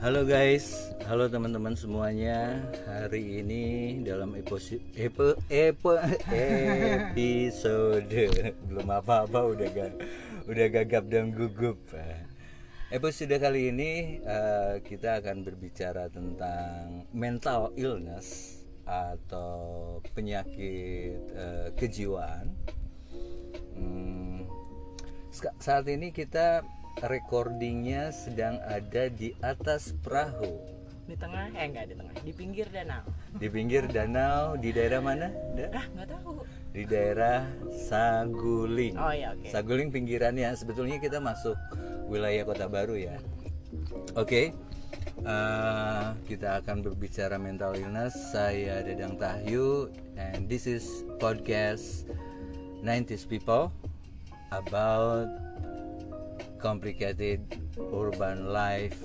Halo guys, halo teman-teman semuanya. Hari ini dalam episode epo, epo, episode belum apa-apa udah gak, udah gagap dan gugup. Episode kali ini uh, kita akan berbicara tentang mental illness atau penyakit uh, kejiwaan. Hmm, saat ini kita recordingnya sedang ada di atas perahu di tengah? Eh enggak di tengah. Di pinggir danau. Di pinggir danau di daerah mana ah nggak tahu. Di daerah Saguling. Oh ya oke. Okay. Saguling pinggirannya sebetulnya kita masuk wilayah kota baru ya. Oke. Okay. uh, eh, kita akan berbicara mental illness. Saya Dedang Tahyu and this is podcast 90s people about complicated urban life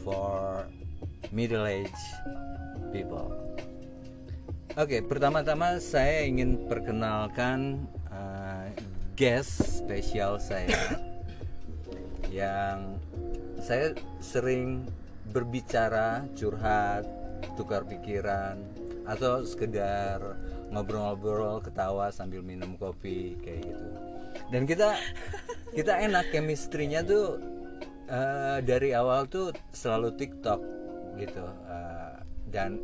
for middle-aged people. Oke, okay, pertama-tama saya ingin perkenalkan uh, guest spesial saya yang saya sering berbicara, curhat, tukar pikiran, atau sekedar ngobrol-ngobrol, ketawa sambil minum kopi kayak gitu. Dan kita kita enak chemistry-nya tuh uh, dari awal tuh selalu TikTok gitu uh, dan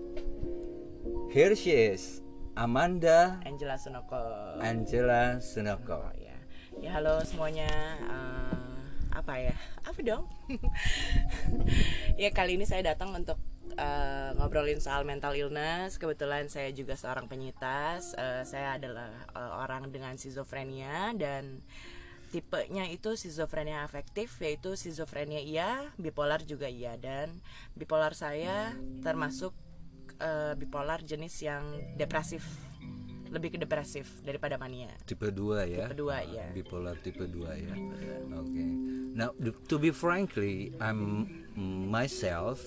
here she is Amanda Angela Sunoko Angela Sunoko oh, ya. Ya halo semuanya. Uh, apa ya? Apa dong? Ya kali ini saya datang untuk uh, ngobrolin soal mental illness. Kebetulan saya juga seorang penyintas. Uh, saya adalah uh, orang dengan skizofrenia dan tipenya itu skizofrenia afektif yaitu skizofrenia iya bipolar juga iya. Dan bipolar saya termasuk uh, bipolar jenis yang depresif lebih ke depresif daripada mania. Tipe 2 ya? Tipe 2 ya bipolar tipe 2 ya. Oke. Okay. now to be frankly I'm myself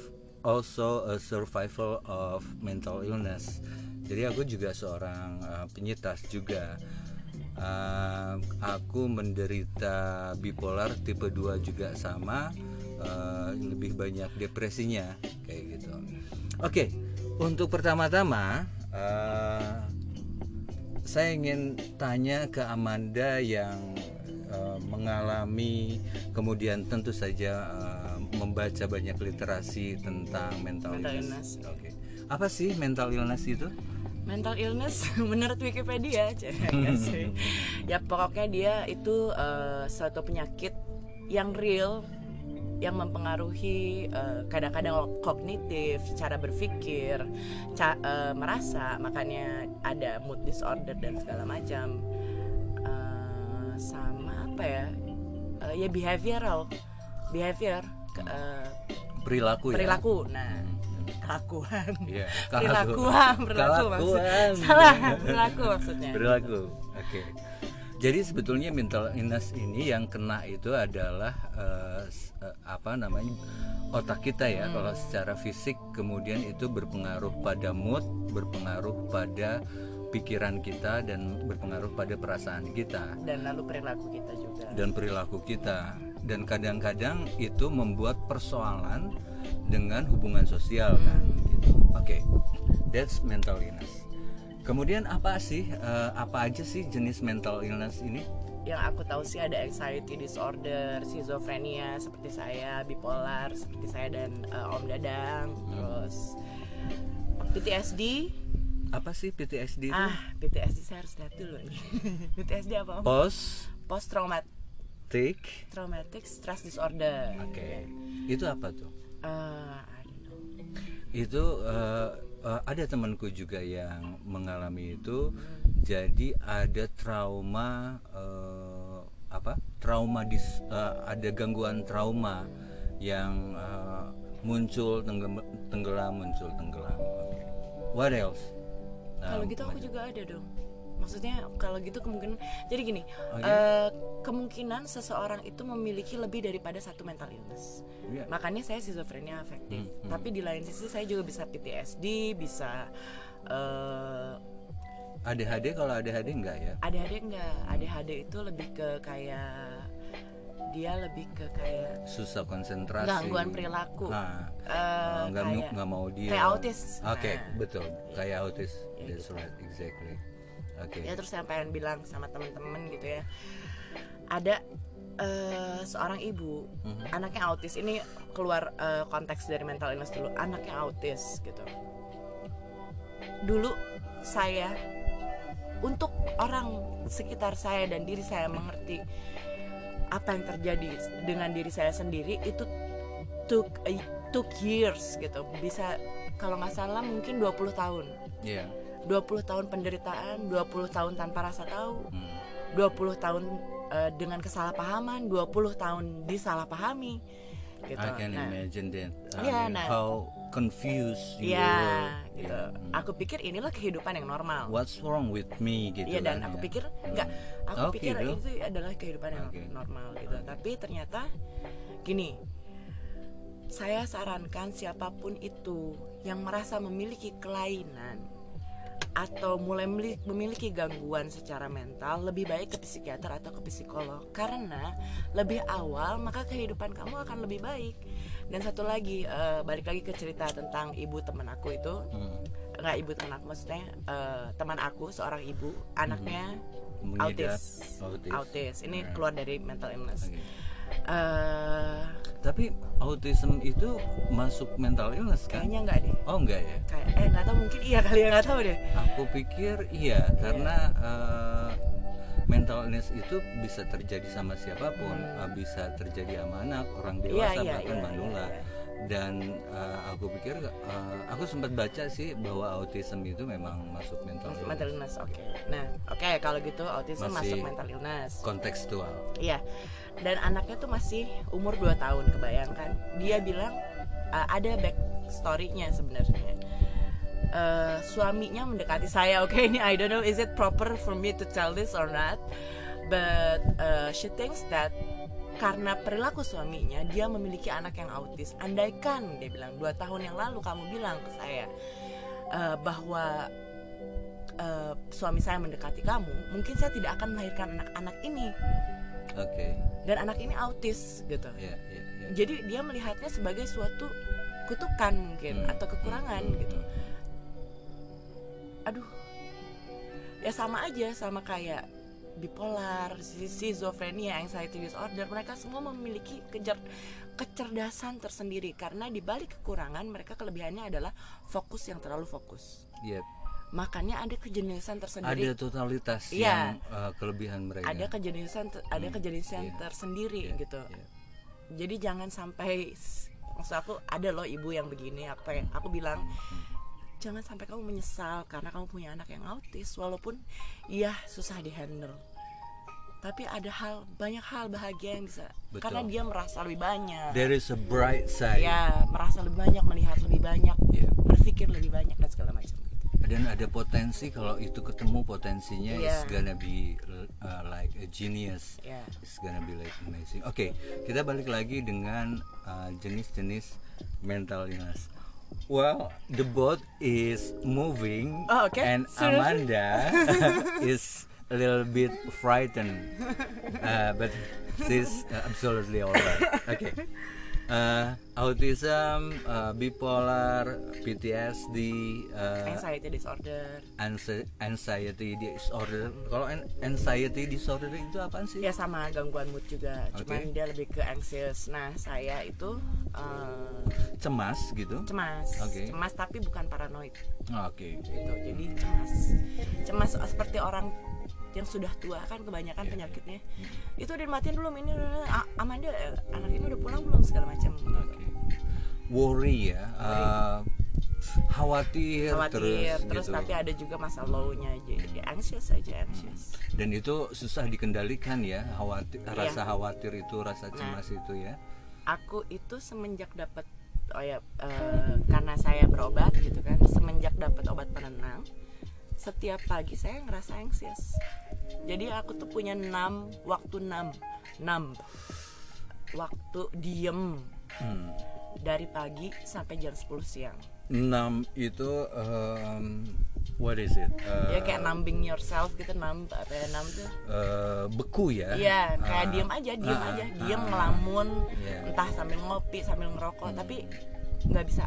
also a survival of mental illness. Jadi aku juga seorang uh, penyintas juga uh, aku menderita bipolar tipe 2 juga sama uh, lebih banyak depresinya kayak gitu oke okay, untuk pertama-tama uh, saya ingin tanya ke Amanda yang uh, mengalami kemudian tentu saja uh, membaca banyak literasi tentang mental, mental illness. illness. Oke. Okay. Apa sih mental illness itu? Mental illness menurut Wikipedia aja sih ya pokoknya dia itu uh, suatu penyakit yang real yang mempengaruhi kadang kadang-kadang kognitif, cara berpikir, ca uh, merasa, makanya ada mood disorder dan segala macam. Uh, sama apa ya? Uh, ya behavioral, behavior, uh, perilaku. Perilaku. Ya? Nah, kelakuan. Yeah, perilakuan perilaku maksud salah perilaku maksudnya. Perilaku oke. Okay. jadi sebetulnya mental illness ini yang kena itu adalah uh, apa namanya otak kita ya. Hmm. kalau secara fisik kemudian itu berpengaruh pada mood berpengaruh pada pikiran kita dan berpengaruh pada perasaan kita. Dan lalu perilaku kita juga. Dan perilaku kita dan kadang-kadang itu membuat persoalan dengan hubungan sosial kan gitu. Oke. Okay. That's mental illness. Kemudian apa sih uh, apa aja sih jenis mental illness ini? Yang aku tahu sih ada anxiety disorder, schizophrenia seperti saya, bipolar seperti saya dan uh, Om Dadang, hmm. terus PTSD. Apa sih PTSD itu? Ah, PTSD saya harus lihat dulu nih. PTSD apa? Om? Post post traumatic traumatic stress disorder. Oke. Okay. Itu apa tuh? Uh, itu uh, uh, ada temanku juga yang mengalami itu jadi ada trauma uh, apa trauma dis uh, ada gangguan trauma yang uh, muncul tenggelam, tenggelam muncul tenggelam okay. what else kalau um, gitu aku juga ada dong maksudnya kalau gitu kemungkinan jadi gini Oh, iya? eh, kemungkinan seseorang itu memiliki lebih daripada satu mental illness Iya. makanya saya schizophrenia afektif Hmm, hmm. tapi di lain sisi saya juga bisa PTSD bisa eh, ADHD kalau ADHD enggak ya ADHD enggak ADHD itu lebih ke kayak dia lebih ke kayak susah konsentrasi gangguan perilaku Ah, Eh, nggak mau kayak- nggak mau dia kayak autis. oke Nah. betul kayak autis Ya, that's gitu. right exactly oke. Ya terus saya pengen bilang sama temen-temen gitu ya. Ada eh, seorang ibu Mhm. anaknya autis. Ini keluar eh, konteks dari mental illness dulu. Anaknya autis gitu. Dulu saya untuk orang sekitar saya dan diri saya mengerti apa yang terjadi dengan diri saya sendiri itu took eh, took years gitu. Bisa kalau nggak salah mungkin 20 tahun. Iya 20 tahun penderitaan, 20 tahun tanpa rasa tahu, Hmm. 20 tahun eh, dengan kesalahpahaman, 20 tahun disalahpahami gitu. I can Nah, imagine that I Iya, mean, nah. how confused you Iya, were. gitu. Yeah. Hmm. Aku pikir inilah kehidupan yang normal. What's wrong with me gitu Iya dan kan, aku ya. pikir Hmm. enggak, aku Oh, pikir gitu? itu adalah kehidupan yang Oke. normal gitu. Tapi ternyata gini, saya sarankan siapa pun itu yang merasa memiliki kelainan atau mulai memili- memiliki gangguan secara mental lebih baik ke psikiater atau ke psikolog. Karena lebih awal maka kehidupan kamu akan lebih baik. Dan satu lagi eh, balik lagi ke cerita tentang ibu teman aku itu. Hmm. nggak ibu teman aku maksudnya eh, teman aku seorang ibu. Anaknya Mengidap autis. autis. autis. Ini keluar dari mental illness. Oke. Eh, Tapi autism itu masuk mental illness kan? kayaknya nggak deh Oh enggak ya? kayak eh nggak tahu mungkin iya kali ya nggak tahu deh Aku pikir iya karena eh, mental illness itu bisa terjadi sama siapa pun, eh, bisa terjadi sama anak, orang Iya, dewasa iya, bahkan iya, manula. iya, Dan eh, aku pikir eh, aku sempat baca sih bahwa autism itu memang masuk mental illness. mental illness oke nah oke kalau gitu autism Masih- masuk mental illness Kontekstual. Iya. Dan anaknya tuh masih umur 2 tahun kebayangkan. Dia bilang uh, ada back story-nya sebenarnya. Uh, suaminya mendekati saya. Oke, ini I don't know is it proper for me to tell this or not. But uh, she thinks that karena perilaku suaminya dia memiliki anak yang autis. Andaikan dia bilang dua tahun yang lalu kamu bilang ke saya uh, bahwa uh, suami saya mendekati kamu, mungkin saya tidak akan melahirkan anak-anak ini Oke. dan anak ini autis gitu. Ya, ya, ya. Jadi dia melihatnya sebagai suatu kutukan mungkin Hmm. atau kekurangan Hmm, gitu. hmm. Aduh. Ya sama aja sama kayak bipolar, schizophrenia, anxiety disorder, mereka semua memiliki kejar kecerdasan tersendiri karena di balik kekurangan mereka kelebihannya adalah fokus yang terlalu fokus. Iya. Makanya ada kejeniusan Ada tersendiri. totalitas Iya. yang eh, kelebihan mereka. Ada kejeniusan te- ada Hmm, kejeniusan iya. tersendiri Iya, gitu. iya. jadi jangan sampai maksud aku ada loh ibu yang begini apa yang aku bilang jangan sampai kamu menyesal karena kamu punya anak yang autis walaupun iya susah dihandle tapi ada hal banyak hal bahagia yang bisa Betul. karena dia merasa lebih banyak There is a bright side. ya merasa lebih banyak melihat lebih banyak Iya. berpikir lebih banyak dan segala macam Dan ada potensi kalau itu ketemu potensinya Iya. is gonna be uh, like a genius. ya It's gonna be like amazing. Oke, kita balik lagi dengan uh, jenis-jenis mental illness. Well, the boat is moving, Oh, okay. and? Amanda is a little bit frightened, uh, but she's uh, absolutely alright. Okay. Uh, autism, uh, bipolar, PTSD, uh, anxiety disorder anxi- anxiety disorder. Kalau an- anxiety disorder itu apaan sih? ya sama gangguan mood juga cuman dia lebih ke anxious nah saya itu eh, Cemas gitu. cemas Oke. cemas tapi bukan paranoid Oke. gitu jadi cemas cemas seperti orang yang sudah tua kan kebanyakan Iya, penyakitnya itu udah matiin belum ini A- Amanda eh, anak ini udah pulang belum segala macam gitu. Oke. Worry ya. uh, khawatir, khawatir terus, terus, gitu. tapi ada juga masa low-nya jadi anxious aja anxious Dan itu susah dikendalikan ya, khawatir, Iya. rasa khawatir itu, rasa Nah. cemas itu ya. aku itu semenjak dapat oh ya eh, karena saya berobat gitu kan semenjak dapat obat penenang setiap pagi saya ngerasa anxious jadi aku tuh punya enam waktu enam enam waktu diem Hmm. dari pagi sampai jam 10 siang Enam itu um, what is it? Uh, ya kayak numbing yourself gitu numb apa ya numb tuh uh, beku ya? Iya, kayak Ah. diem aja, diem Ah, aja, ah, diem ah. ngelamun, Iya. entah sambil ngopi, sambil ngerokok, tapi nggak bisa.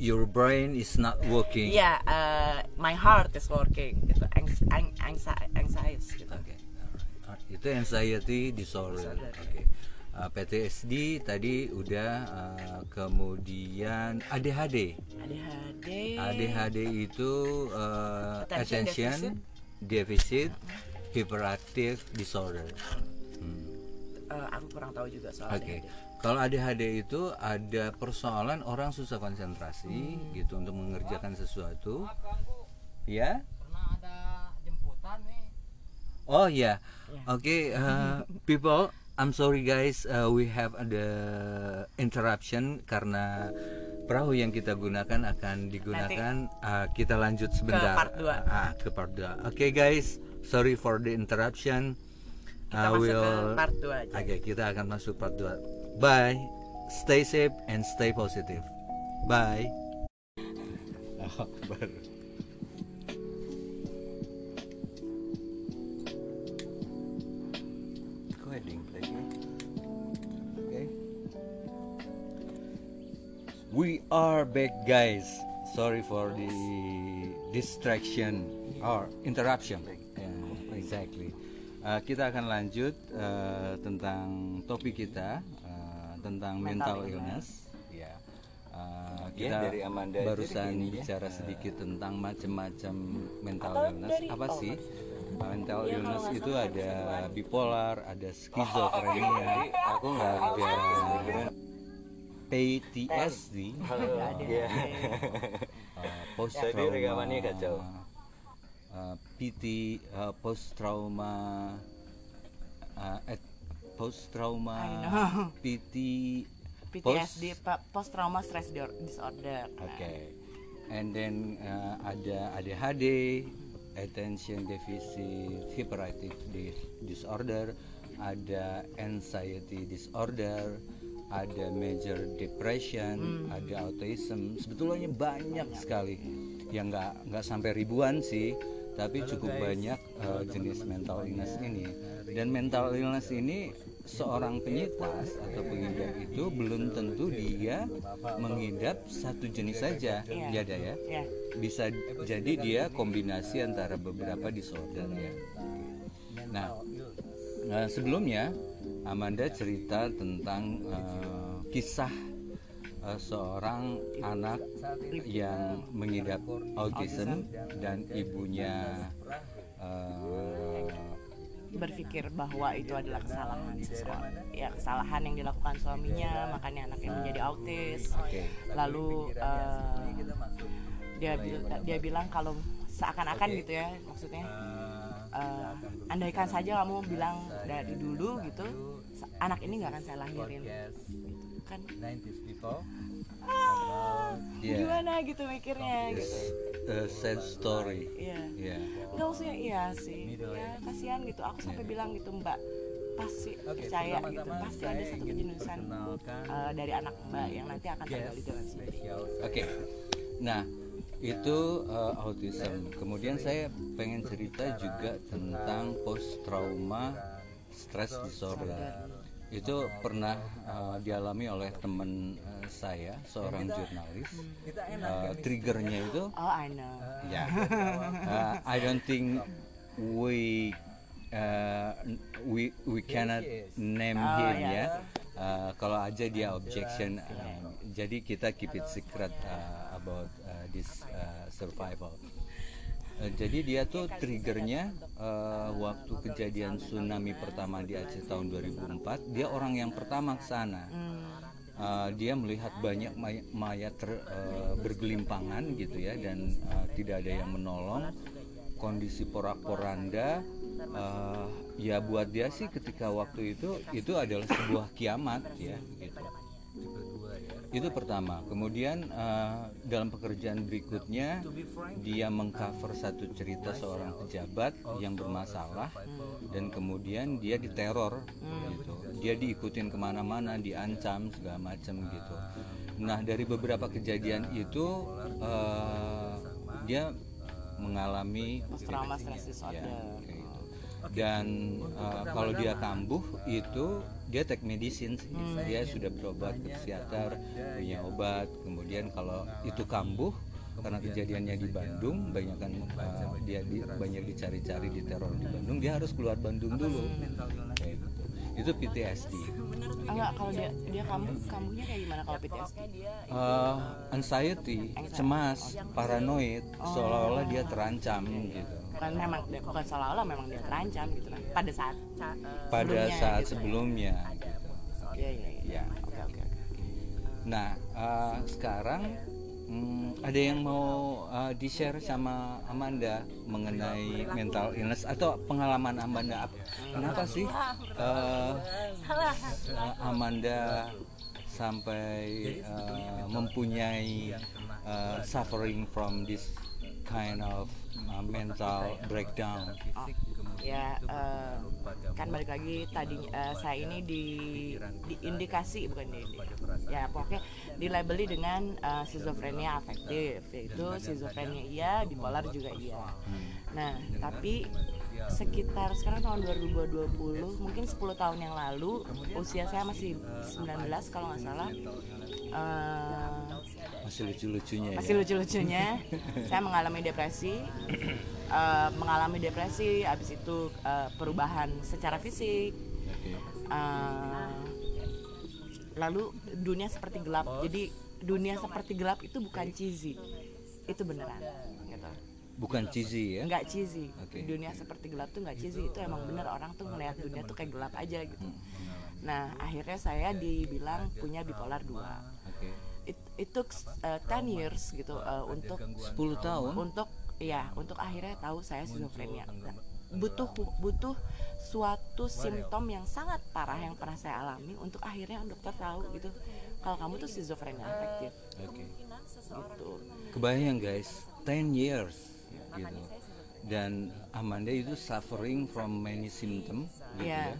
Your brain is not working. Iya, uh, my heart is working, gitu, Anx ang anxi- anxious, gitu. Oke, alright. Ah, itu anxiety disorder. Disorder. Oke. Ah, PTSD tadi udah ah, kemudian ADHD. ADHD. ADHD itu uh, Attention attention deficit, hyperactive disorder. Hmm. Uh, aku kurang tahu juga soal Oke. ADHD. Kalau ADHD itu ada persoalan orang susah konsentrasi Hmm. gitu untuk mengerjakan sesuatu. Ya? pernah ada jemputan nih Oh ya. Ya. Oke, uh, people, I'm sorry guys, uh, we have the interruption karena perahu yang kita gunakan akan digunakan. Uh, kita lanjut sebentar. part dua. Ah, ke part 2. Oke guys, sorry for the interruption. Kita Uh, masuk ke part 2 aja. Oke, kita akan masuk part 2. Bye. Stay safe and stay positive. Bye. Oh, baru. Go ahead, Ding, lagi. Okay. We are back, guys. Sorry for the distraction or interruption. Yeah, exactly. Uh, kita akan lanjut uh, tentang topik kita tentang mental, Mental illness. Ya. Uh, Ya, kita dari Amanda itu barusan begini ya. bicara sedikit tentang macam-macam mental Atau illness. dari- Apa oh, sih? Mental Iya, kalau illness itu ada bipolar, ada skizofrenia, aku nggak ada PTSD. Iya. uh, post rekamannya kacau. uh, PT uh, post trauma uh, at post trauma I know. PT PTSD, post trauma stress disorder. Oke. And then uh, ada ADHD, attention deficit hyperactive dis- disorder, ada anxiety disorder, ada major depression, ada autism. Sebetulnya banyak sekali yang nggak nggak sampai ribuan sih, tapi cukup banyak uh, jenis mental illness ini. Dan mental illness ini seorang penyintas atau pengidap itu belum tentu dia mengidap satu jenis saja, Iya. ya ada ya. Bisa jadi dia kombinasi antara beberapa disorder ya. Nah, nah, sebelumnya Amanda cerita tentang eh, kisah eh, seorang anak yang mengidap autism dan ibunya eh, berpikir bahwa itu adalah kesalahan seseorang ya kesalahan yang dilakukan suaminya makanya anaknya menjadi autis. Lalu eh, dia dia bilang kalau seakan-akan gitu ya maksudnya eh, andaikan saja kamu bilang dari dulu gitu anak ini nggak akan saya lahirin. Gitu kan 90s people Iya. gimana gitu mikirnya gitu a sad story. iya Ya. nggak maksudnya iya sih ya kasihan gitu aku sampai bilang gitu mbak pasti percaya gitu pasti ada satu kejenusan eh, dari anak mbak yang nanti akan tinggal di dalam sini Oke. Nah, itu uh, autism. Kemudian saya pengen cerita juga tentang post trauma stress disorder. Itu pernah uh, dialami oleh teman uh, saya, seorang jurnalis. Uh, triggernya itu oh I know ya. Uh, I don't think we uh, we we cannot name Oh, him ya. ya. Uh, kalau aja dia objection, uh, jadi kita keep it secret uh, about uh, this uh, survival. Uh, jadi dia tuh triggernya uh, waktu kejadian tsunami pertama di Aceh tahun 2004, dia orang yang pertama ke sana. Uh, dia melihat banyak may- mayat ter- uh, bergelimpangan gitu ya dan uh, tidak ada yang menolong. Kondisi porak-poranda uh, ya buat dia sih ketika waktu itu itu adalah sebuah kiamat ya gitu itu pertama. Kemudian eh, dalam pekerjaan berikutnya dia mengcover satu cerita seorang pejabat yang bermasalah dan kemudian dia diteror gitu. Dia diikutin ke mana-mana diancam segala macam gitu. Nah dari beberapa kejadian itu eh, dia mengalami trauma stress disorder. Ya. Dan uh, kalau dia kambuh itu dia take medicine sih. dia sudah berobat ke psikiater punya obat. Kemudian kalau itu kambuh karena kejadiannya di Bandung banyak kan uh, dia di, banyak dicari-cari di teror di Bandung. Dia harus keluar Bandung dulu. gitu. Itu PTSD enggak kalau dia dia kambuh kambuhnya kayak gimana kalau PTSD Uh, anxiety cemas paranoid seolah-olah dia terancam gitu bukan memang bukan seolah-olah memang dia terancam gitu kan pada saat pada Sebelumnya saat gitu. sebelumnya gitu. iya iya iya Ya. oke oke oke Nah, uh, sekarang hmm, ada yang mau uh, di-share sama Amanda mengenai mental illness atau pengalaman Amanda apa? Kenapa sih uh, uh, Amanda sampai uh, mempunyai uh, suffering from this kind of uh, mental breakdown? ya eh, kan balik lagi tadi eh, saya ini di diindikasi bukan di, di- ya pokoknya dilabeli dengan eh, schizophrenia afektif yaitu schizophrenia iya bipolar juga iya nah tapi sekitar sekarang tahun 2020 mungkin 10 tahun yang lalu usia saya masih 19 kalau nggak salah eh, Masih lucu-lucunya masih ya. lucu-lucunya. Saya mengalami depresi. Eh, mengalami depresi habis itu eh, perubahan secara fisik. Eh, lalu dunia seperti gelap. Jadi dunia seperti gelap itu bukan cheesy. Itu beneran. Gitu. Bukan cheesy ya? nggak cheesy. Oke. dunia seperti gelap tuh nggak cheesy. Itu emang bener. Orang tuh ngelihat dunia tuh kayak gelap aja gitu. Nah akhirnya saya dibilang punya bipolar 2 Oke. It, took uh, 10 years gitu uh, untuk 10 tahun. untuk ya untuk akhirnya tahu saya schizophrenia Nah, butuh butuh suatu simptom yang sangat parah yang pernah saya alami untuk akhirnya dokter tahu gitu kalau kamu tuh schizophrenia afektif Oke. gitu Kebayang guys, 10 years gitu. Dan Amanda itu suffering from many symptom gitu Iya. ya.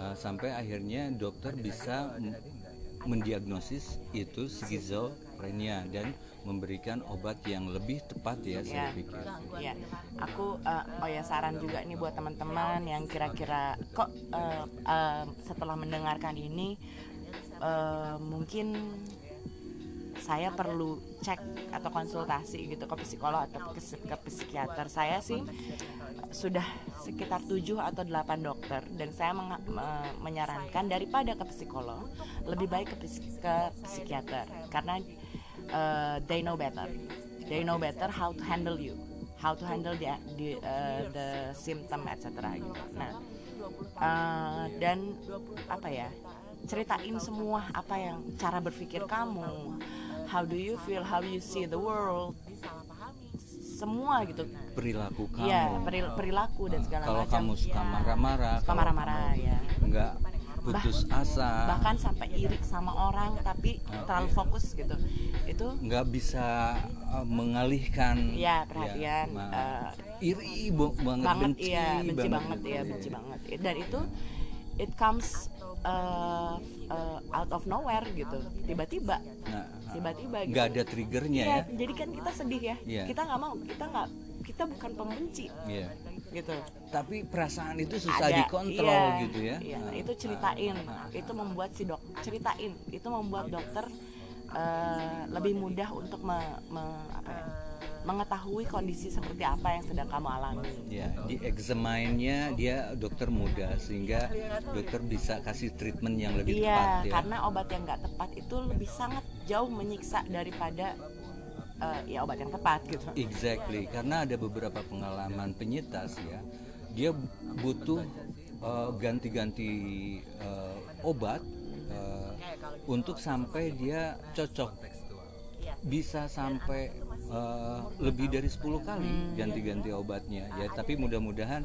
Uh, sampai akhirnya dokter bisa mendiagnosis itu skizofrenia dan memberikan obat yang lebih tepat ya saya Ya. pikir. ya aku uh, oh ya saran juga nih buat teman-teman yang kira-kira kok uh, uh, setelah mendengarkan ini uh, mungkin saya perlu cek atau konsultasi gitu ke psikolog atau ke, ke psikiater. Saya sih sudah sekitar 7 atau 8 dokter dan saya me- menyarankan daripada ke psikolog lebih baik ke, ke psikiater. Karena uh, they know better. They know better how to handle you how to handle the the, uh, the symptom etc gitu. Nah uh, dan apa ya ceritain semua apa yang cara berpikir kamu how do you feel how you see the world semua gitu Perilaku kamu. Iya, peril- perilaku dan segala Kalau macam. kamu suka marah-marah, Suka kalau marah-marah ya. nggak putus asa, Bahkan sampai iri sama orang tapi terlalu fokus gitu. Itu nggak bisa uh, mengalihkan ya perhatian ma- eh, iri banget, banget benci iya, benci banget, gitu. ya, benci banget. Dan itu it comes uh, uh, out of nowhere gitu. Tiba-tiba Nah, tiba-tiba gitu. nggak ada triggernya Iya, ya jadi kan kita sedih ya. Iya. Kita nggak mau, kita nggak kita bukan pembenci Iya. gitu. tapi perasaan itu susah ada dikontrol iya, gitu ya iya. Nah, itu ceritain itu membuat si dok ceritain itu membuat dokter eh, lebih mudah untuk me- me- apa ya, mengetahui kondisi seperti apa yang sedang kamu alami ya di examine-nya dia dokter muda sehingga dokter bisa kasih treatment yang lebih tepat iya ya karena obat yang nggak tepat itu lebih sangat jauh menyiksa daripada eh, ya obat yang tepat gitu. Exactly, karena ada beberapa pengalaman penyintas ya, dia butuh uh, ganti-ganti uh, obat uh, untuk sampai dia cocok. Bisa sampai uh, lebih dari 10 kali ganti-ganti obatnya ya, tapi mudah-mudahan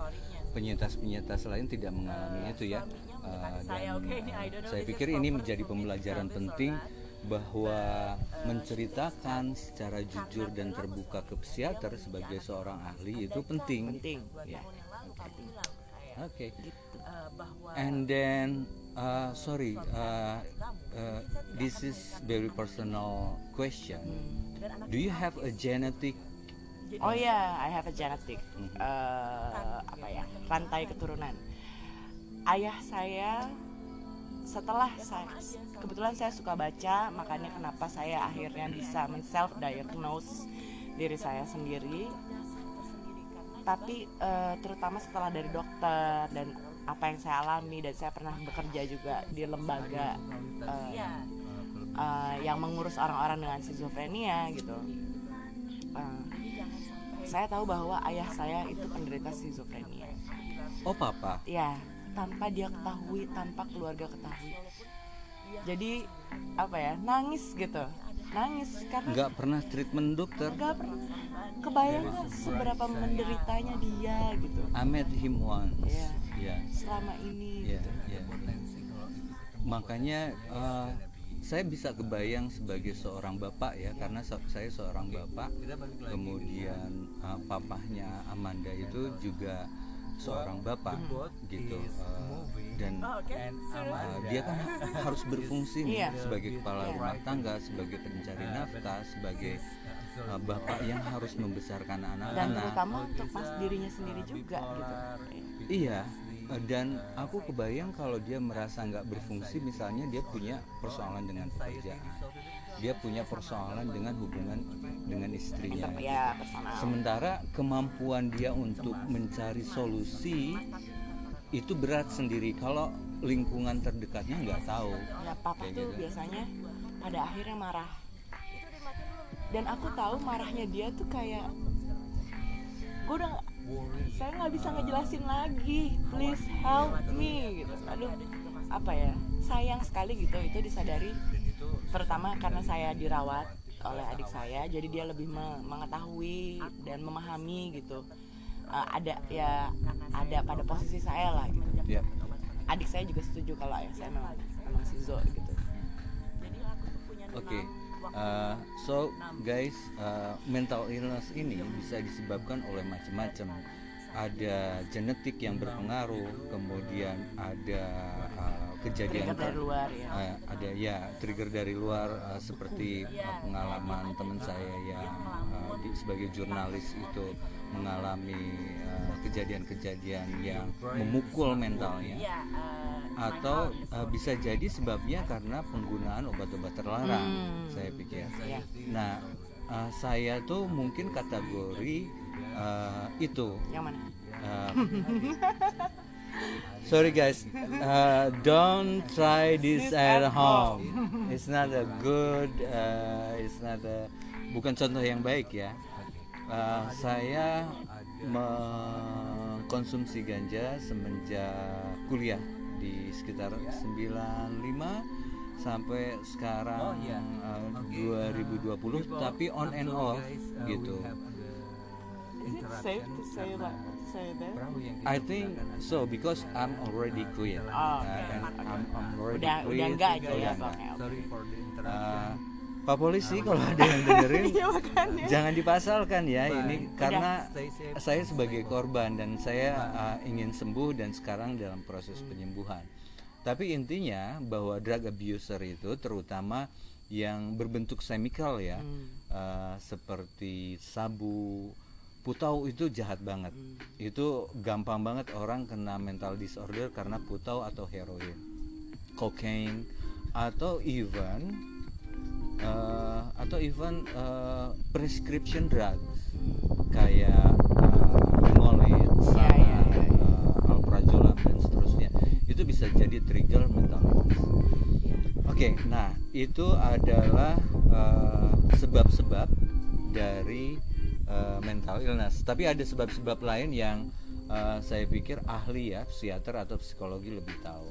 penyintas-penyintas lain tidak mengalami itu ya. Uh, dan uh, saya pikir ini menjadi pembelajaran penting bahwa menceritakan secara jujur dan terbuka ke psikiater sebagai seorang ahli itu penting. penting Ya. Oke. gitu And then, uh, sorry, uh, uh, this is very personal question. Do you have a genetic? oh ya I have a genetic eh, apa ya rantai keturunan ayah saya setelah saya kebetulan saya suka baca makanya kenapa saya akhirnya bisa men self diagnose diri saya sendiri. Tapi eh, terutama setelah dari dokter dan apa yang saya alami dan saya pernah bekerja juga di lembaga eh, eh, yang mengurus orang-orang dengan schizophrenia gitu. Eh, saya tahu bahwa ayah saya itu penderita schizophrenia. Oh, papa. ya tanpa dia ketahui tanpa keluarga ketahui jadi apa ya nangis gitu nangis karena Nggak pernah treatment dokter. nggak pernah kebayang nggak seberapa menderitanya dia gitu I met him once. Iya. Ya. selama ini Ya, ya. Makanya uh, saya bisa kebayang sebagai seorang bapak ya karena saya seorang bapak. Kemudian uh, papahnya Amanda itu juga seorang bapak gitu uh, dan uh, dia kan harus berfungsi nih Iya. sebagai kepala rumah tangga, sebagai pencari nafkah, sebagai uh, bapak yang harus membesarkan dan anak-anak. terutama untuk mas dirinya sendiri juga gitu. Iya, eh, dan aku kebayang kalau dia merasa nggak berfungsi, misalnya dia punya persoalan dengan pekerjaan, dia punya persoalan dengan hubungan dengan istrinya. ya Sementara kemampuan dia untuk mencari solusi itu berat sendiri. Kalau lingkungan terdekatnya nggak tahu. ya papa Kayak tuh gitu. biasanya pada akhirnya marah dan aku tahu marahnya dia tuh kayak gue udah saya nggak bisa ngejelasin lagi please help me gitu aduh apa ya sayang sekali gitu itu disadari terutama karena saya dirawat oleh adik saya jadi dia lebih me- mengetahui dan memahami gitu Eh, ada ya ada pada posisi saya lah gitu Ya. adik saya juga setuju kalau ayah saya memang memang sizo gitu Oke, uh, so guys, uh, mental illness ini bisa disebabkan oleh macam-macam. Ada genetik yang berpengaruh, kemudian ada uh, kejadian Trigger dari luar ya. Uh, ada ya trigger dari luar uh, seperti uh, pengalaman teman saya yang uh, di, sebagai jurnalis itu mengalami uh, kejadian-kejadian yang memukul mentalnya. Atau uh, bisa jadi sebabnya karena penggunaan obat-obat terlarang Hmm. saya pikir. Iya. nah uh, saya tuh mungkin kategori uh, itu. Yang mana? Uh, sorry guys, uh, don't try this at home. It's not a good, uh, it's not a, bukan contoh yang baik ya. Uh, saya mengkonsumsi ganja semenjak kuliah di sekitar 95 sampai sekarang uh, 2020 tapi on and off gitu. Is it safe to say that? Say that? I think so because I'm already quit. Oh, Uh, okay. and I'm, I'm already Udah quit. udah enggak aja Udah ya enggak. Oke, oke. Uh, Pak polisi kalau ada yang dengerin Iya jangan dipasalkan ya ini karena saya sebagai korban dan saya uh, ingin sembuh dan sekarang dalam proses penyembuhan. Tapi intinya bahwa drug abuser itu terutama yang berbentuk chemical ya uh, seperti sabu, putau itu jahat banget. Itu gampang banget orang kena mental disorder karena putau atau heroin, cocaine atau even uh, atau even uh, prescription drugs kayak uh, Limolid, Ya, ya, ya, ya. uh, alprazolam dan seterusnya itu bisa jadi trigger mental illness. Oke, nah itu adalah uh, sebab-sebab dari uh, mental illness. Tapi ada sebab-sebab lain yang uh, saya pikir ahli ya, psikiater atau psikologi lebih tahu.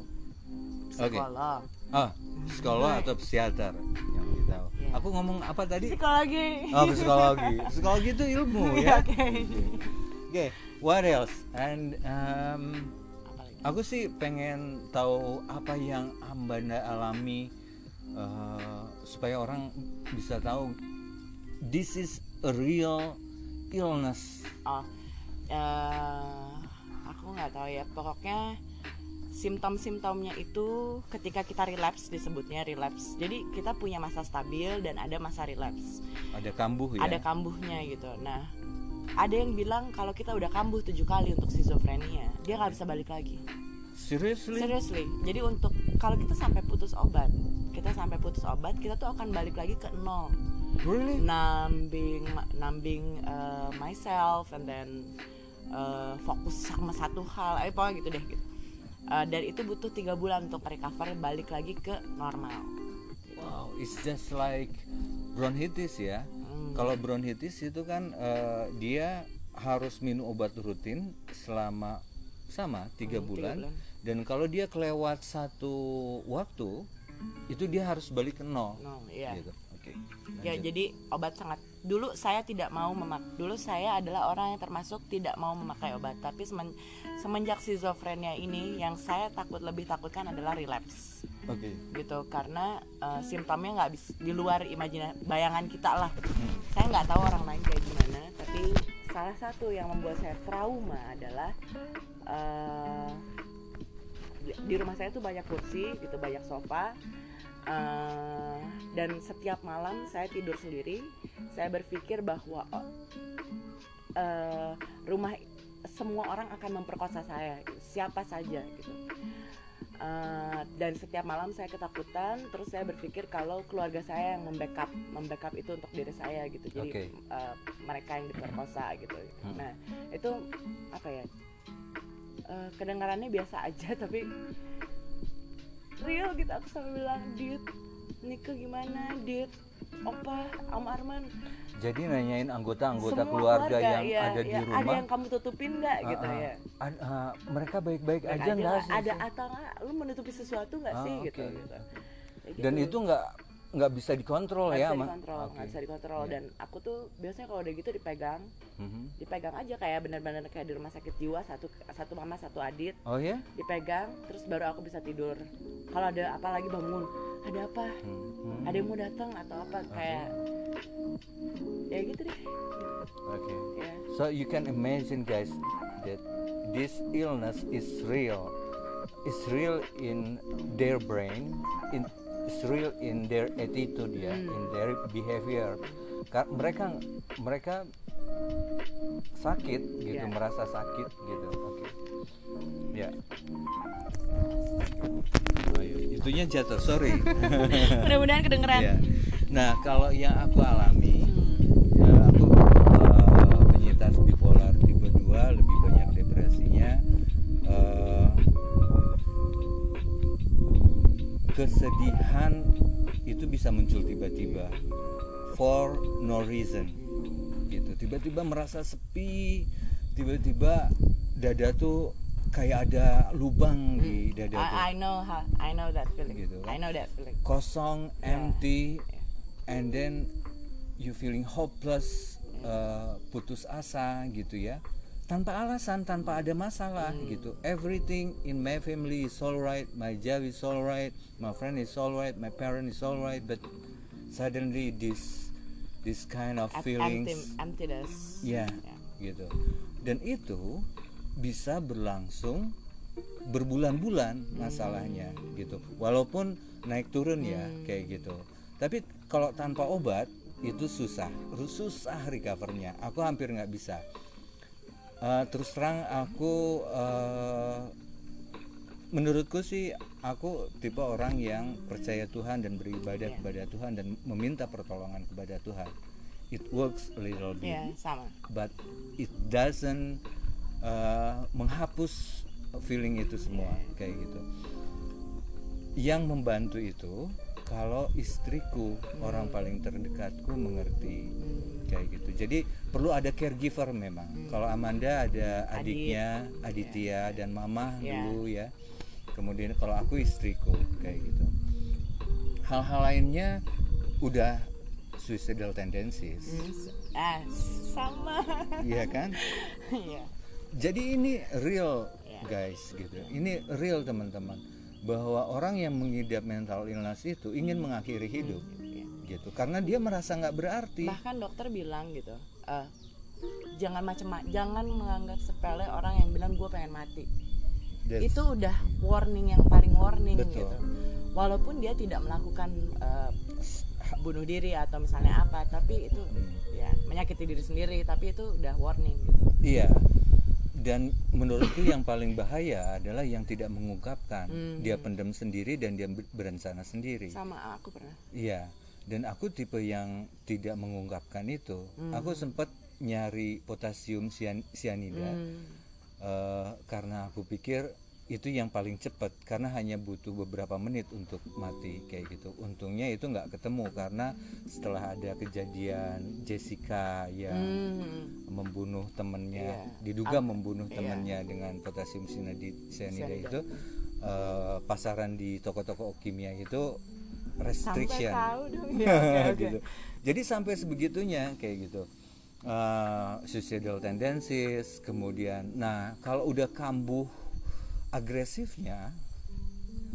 Oke. Psikolog. Ah, psikolog atau psikiater yang lebih tahu. Iya. Aku ngomong apa tadi? Psikologi. Oh, psikologi. Psikologi itu ilmu ya. Oke. Oke, what else? And um, aku sih pengen tahu apa yang Ambanda alami uh, supaya orang bisa tahu this is a real illness Oh, eh, aku nggak tahu ya. Pokoknya simptom-simptomnya itu ketika kita relapse disebutnya relapse. Jadi kita punya masa stabil dan ada masa relapse. ada kambuh ya Ada kambuhnya gitu. Nah, ada yang bilang kalau kita udah kambuh tujuh kali untuk schizophrenia, dia nggak bisa balik lagi. seriously Seriously. Jadi untuk kalau kita sampai putus obat, kita sampai putus obat, kita tuh akan balik lagi ke nol. Really? Numbing numbing uh, myself and then uh, fokus sama satu hal. Eh pokoknya gitu deh gitu. Uh, dan itu butuh tiga bulan untuk recover balik lagi ke normal. Wow it's just like bronchitis ya. Hmm. kalau bronchitis itu kan eh, dia harus minum obat rutin selama sama tiga Hmm, bulan. bulan. dan kalau dia kelewat satu waktu itu dia harus balik ke nol. No iya. Gitu oke. Ya jadi obat sangat dulu saya tidak mau memak dulu saya adalah orang yang termasuk tidak mau memakai obat tapi semen- semenjak schizophrenia ini yang saya takut lebih takutkan adalah relapse. Oke. Gitu karena uh, simptomnya nggak bisa di luar imajina bayangan kita lah. Saya nggak tahu orang lain kayak gimana tapi salah satu yang membuat saya trauma adalah uh, di rumah saya tuh banyak kursi gitu banyak sofa uh, dan setiap malam saya tidur sendiri saya berpikir bahwa uh, rumah semua orang akan memperkosa saya gitu. siapa saja gitu Uh, dan setiap malam saya ketakutan terus saya berpikir kalau keluarga saya yang membackup membackup itu untuk diri saya gitu jadi Oke. uh, mereka yang diperkosa gitu Hmm. nah itu apa ya uh, kedengarannya biasa aja tapi real gitu aku sampai bilang dit Nike gimana? Dit Opa Om Arman. Jadi nanyain anggota-anggota semua keluarga, yang ya, ada di ya, ada rumah? yang kamu tutupin nggak gitu ah, ah, ya? Ad- ah, mereka baik-baik Baik aja nggak sih? Ada atau nggak? Lu menutupi sesuatu nggak Ah, sih oke. gitu gitu. Dan gitu. itu nggak nggak bisa dikontrol nggak ya bisa dikontrol nggak bisa dikontrol. Iya. dan aku tuh biasanya kalau udah gitu dipegang. Mhm. dipegang aja kayak benar-benar kayak di rumah sakit jiwa satu satu mama satu adit. Oh ya dipegang terus baru aku bisa tidur. Kalau ada apa lagi bangun. Ada apa? Hmm, ada yang mau datang atau apa? Kayak ya gitu deh. Oke. Ya So you can imagine, guys, that this illness is real. It's real in their brain, in, it's real in their attitude, ya, in their behavior. Ka- mereka mereka sakit gitu, Yeah. merasa sakit gitu. Oke. Ya. Oh, iya. Itunya jatuh, sorry. mudah-mudahan kedengeran Ya. Nah, kalau yang aku alami, Hmm. ya aku eh, penyintas bipolar tipe 2 lebih banyak kesedihan itu bisa muncul tiba-tiba. For no reason. Gitu. Tiba-tiba merasa sepi tiba-tiba dada tuh kayak ada lubang di dada tuh. I, I know how I know that feeling. Gitu kan? I know that feeling. Kosong, Yeah. empty, and then you feeling hopeless, uh, putus asa gitu ya, tanpa alasan, tanpa ada masalah Hmm. gitu. Everything in my family is alright, my job is alright, my friend is alright, my parent is alright, but suddenly this this kind of feelings, empty, emptiness ya, Ya. gitu. Dan itu bisa berlangsung berbulan-bulan masalahnya gitu. Walaupun naik turun ya kayak gitu. Tapi kalau tanpa obat itu susah, susah recovernya. Aku hampir nggak bisa. Eh, terus terang aku eh, menurutku sih aku tipe orang yang percaya Tuhan dan beribadah Iya. kepada Tuhan dan meminta pertolongan kepada Tuhan. It works a little bit ya sama but it doesn't uh, menghapus feeling itu semua kayak gitu. Yang membantu itu kalau istriku orang paling terdekatku mengerti kayak gitu. Jadi perlu ada caregiver memang. Kalau Amanda ada adiknya, Aditya dan Mama Ya. dulu ya. Kemudian kalau aku istriku kayak gitu. Hal-hal lainnya udah suicidal tendencies. ah sama Iya kan? Iya. Jadi ini real Ya. guys gitu. Ini real teman-teman bahwa orang yang mengidap mental illness itu ingin mengakhiri hidup. Iya. gitu karena dia merasa nggak berarti bahkan dokter bilang gitu eh, jangan macam jangan menganggap sepele orang yang bilang gue pengen mati That's- itu udah warning yang paling warning Betul. gitu walaupun dia tidak melakukan eh, bunuh diri atau misalnya apa tapi itu Hmm. ya menyakiti diri sendiri tapi itu udah warning gitu Iya. Dan menurutku yang paling bahaya adalah yang tidak mengungkapkan. Hmm. Dia pendam sendiri dan dia ber- berencana sendiri. sama aku pernah Iya. Dan aku tipe yang tidak mengungkapkan itu. Hmm. Aku sempat nyari potasium cyan- cyanida Hmm. eh, karena aku pikir itu yang paling cepat karena hanya butuh beberapa menit untuk mati kayak gitu. Untungnya itu nggak ketemu karena setelah ada kejadian Jessica yang Hmm. membunuh temennya Iya. diduga Am- membunuh iya. temennya dengan potasium Cyanida. itu eh, pasaran di toko-toko kimia itu sampai restriction tahu dong. Ya, oke. gitu. Jadi sampai sebegitunya kayak gitu. Eh, suicidal tendencies kemudian nah kalau udah kambuh agresifnya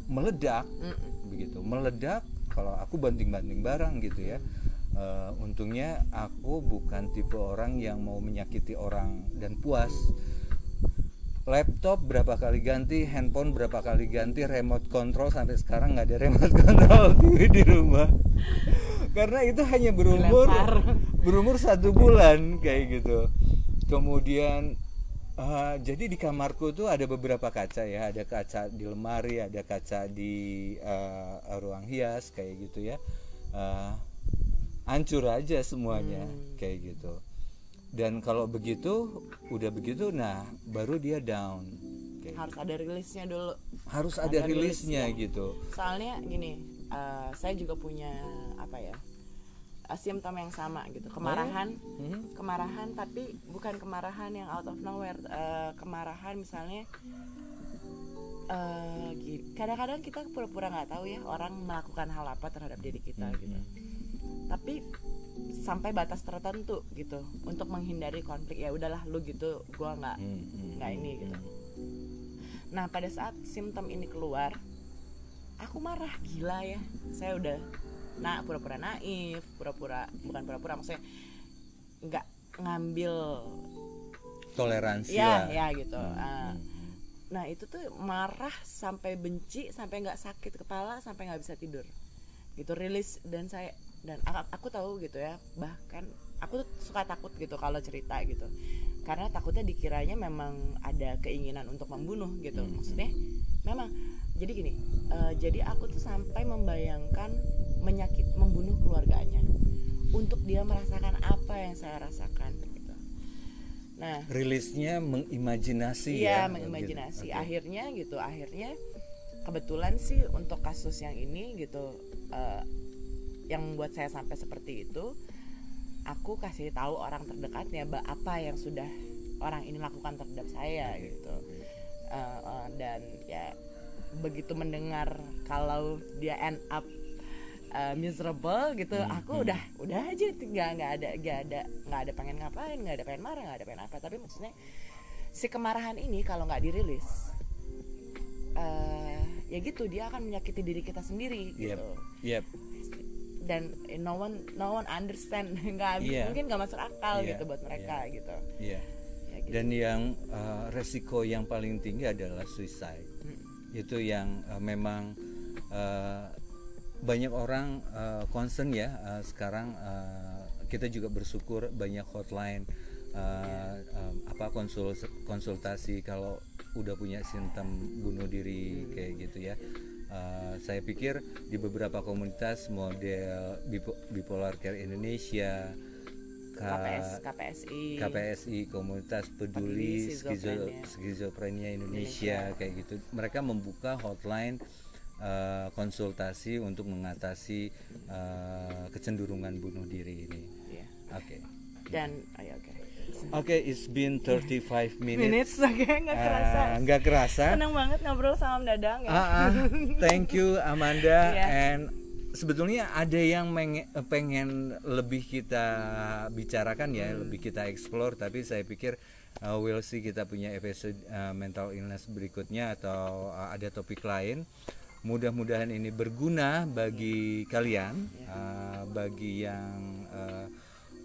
meledak Mm-mm. begitu. Meledak kalau aku banting-banting barang gitu ya. Eh, untungnya aku bukan tipe orang yang mau menyakiti orang dan puas laptop berapa kali ganti handphone berapa kali ganti remote control sampai sekarang nggak ada remote control TV di rumah. Karena itu hanya berumur Dilempar. berumur satu bulan kayak gitu. Kemudian eh, jadi di kamarku tuh ada beberapa kaca ya. Ada kaca di lemari ada kaca di eh, ruang hias kayak gitu ya. Eh, hancur aja semuanya kayak gitu dan kalau begitu udah begitu nah baru dia down. Kayak harus ada rilisnya dulu. Harus ada ada rilisnya. gitu. Soalnya gini eh, saya juga punya apa ya eh, simptom yang sama gitu. Kemarahan. Mhm. kemarahan tapi bukan kemarahan yang out of nowhere. Eh, kemarahan misalnya gi- kadang-kadang kita pura-pura nggak tahu ya orang melakukan hal apa terhadap diri kita gitu. tapi sampai batas tertentu gitu untuk menghindari konflik ya udahlah lu gitu gua nggak Hmm, hmm, nggak ini gitu nah pada saat simptom ini keluar aku marah gila ya saya udah nah pura-pura naif pura-pura bukan pura-pura maksudnya nggak ngambil toleransi ya lah. ya gitu Hmm, Ah. hmm, hmm. nah itu tuh marah sampai benci sampai nggak sakit kepala sampai nggak bisa tidur gitu rilis dan saya dan aku, aku tahu gitu ya bahkan aku tuh suka takut gitu kalau cerita gitu karena takutnya dikiranya memang ada keinginan untuk membunuh gitu Hmm. maksudnya memang jadi gini eh, jadi aku tuh sampai membayangkan menyakit membunuh keluarganya untuk dia merasakan apa yang saya rasakan gitu nah rilisnya mengimajinasi Iya, ya mengimajinasi. Gitu. Akhirnya gitu, akhirnya kebetulan sih untuk kasus yang ini gitu eh, yang buat saya sampai seperti itu, aku kasih tahu orang terdekatnya apa yang sudah orang ini lakukan terhadap saya gitu. Eh, eh, dan ya begitu mendengar kalau dia end up uh, miserable gitu Hmm, aku hmm. udah udah aja nggak nggak ada nggak ada nggak ada pengen ngapain nggak ada pengen marah nggak ada pengen apa tapi maksudnya si kemarahan ini kalau nggak dirilis eh, ya gitu dia akan menyakiti diri kita sendiri Yep. gitu Yep. Dan no one no one understand nggak Iya. mungkin nggak masuk akal Iya, gitu buat mereka gitu Iya. ya, gitu. Dan yang eh, resiko yang paling tinggi adalah suicide. Hmm. Itu yang eh, memang eh, banyak orang eh, concern ya eh, sekarang eh, kita juga bersyukur banyak hotline eh, eh, apa konsul konsultasi kalau udah punya simptom bunuh diri kayak gitu ya. Eh, saya pikir di beberapa komunitas model Bipo- Bipolar Care Indonesia, KPS KPSI KPSI komunitas peduli Peduli skizo- Skizofrenia. skizofrenia Indonesia, kayak gitu. Mereka membuka hotline eh, konsultasi untuk mengatasi eh, kecenderungan bunuh diri ini. Iya. oke. Dan oh ya, oke oke it's been 35 minutes, minutes oke nggak Eh, kerasa. nggak kerasa. Senang banget ngobrol sama Om Dadang ya. Ah, ah. thank you Amanda. Iya. and sebetulnya ada yang pengen lebih kita bicarakan ya Hmm. lebih kita explore. Tapi saya pikir uh, we'll see kita punya episode uh, mental illness berikutnya atau uh, ada topik lain. Mudah-mudahan ini berguna bagi kalian, uh, bagi yang uh,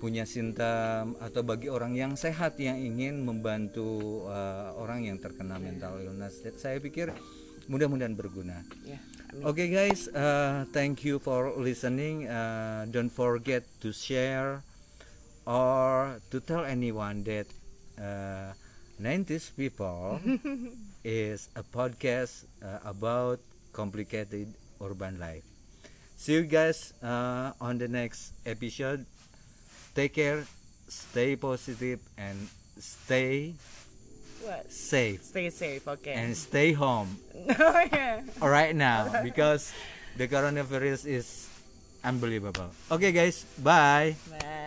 punya simptom atau bagi orang yang sehat yang ingin membantu uh, orang yang terkena mental illness. Saya pikir mudah-mudahan berguna. Ya, Okay, guys, uh, thank you for listening. Uh, don't forget to share or to tell anyone that uh, 90s People is a podcast uh, about complicated urban life. See you guys uh, on the next episode. Take care, stay positive, and stay What? safe. Stay safe, okay. And stay home oh ya. right now because the coronavirus is unbelievable. Okay, guys, bye. Bye.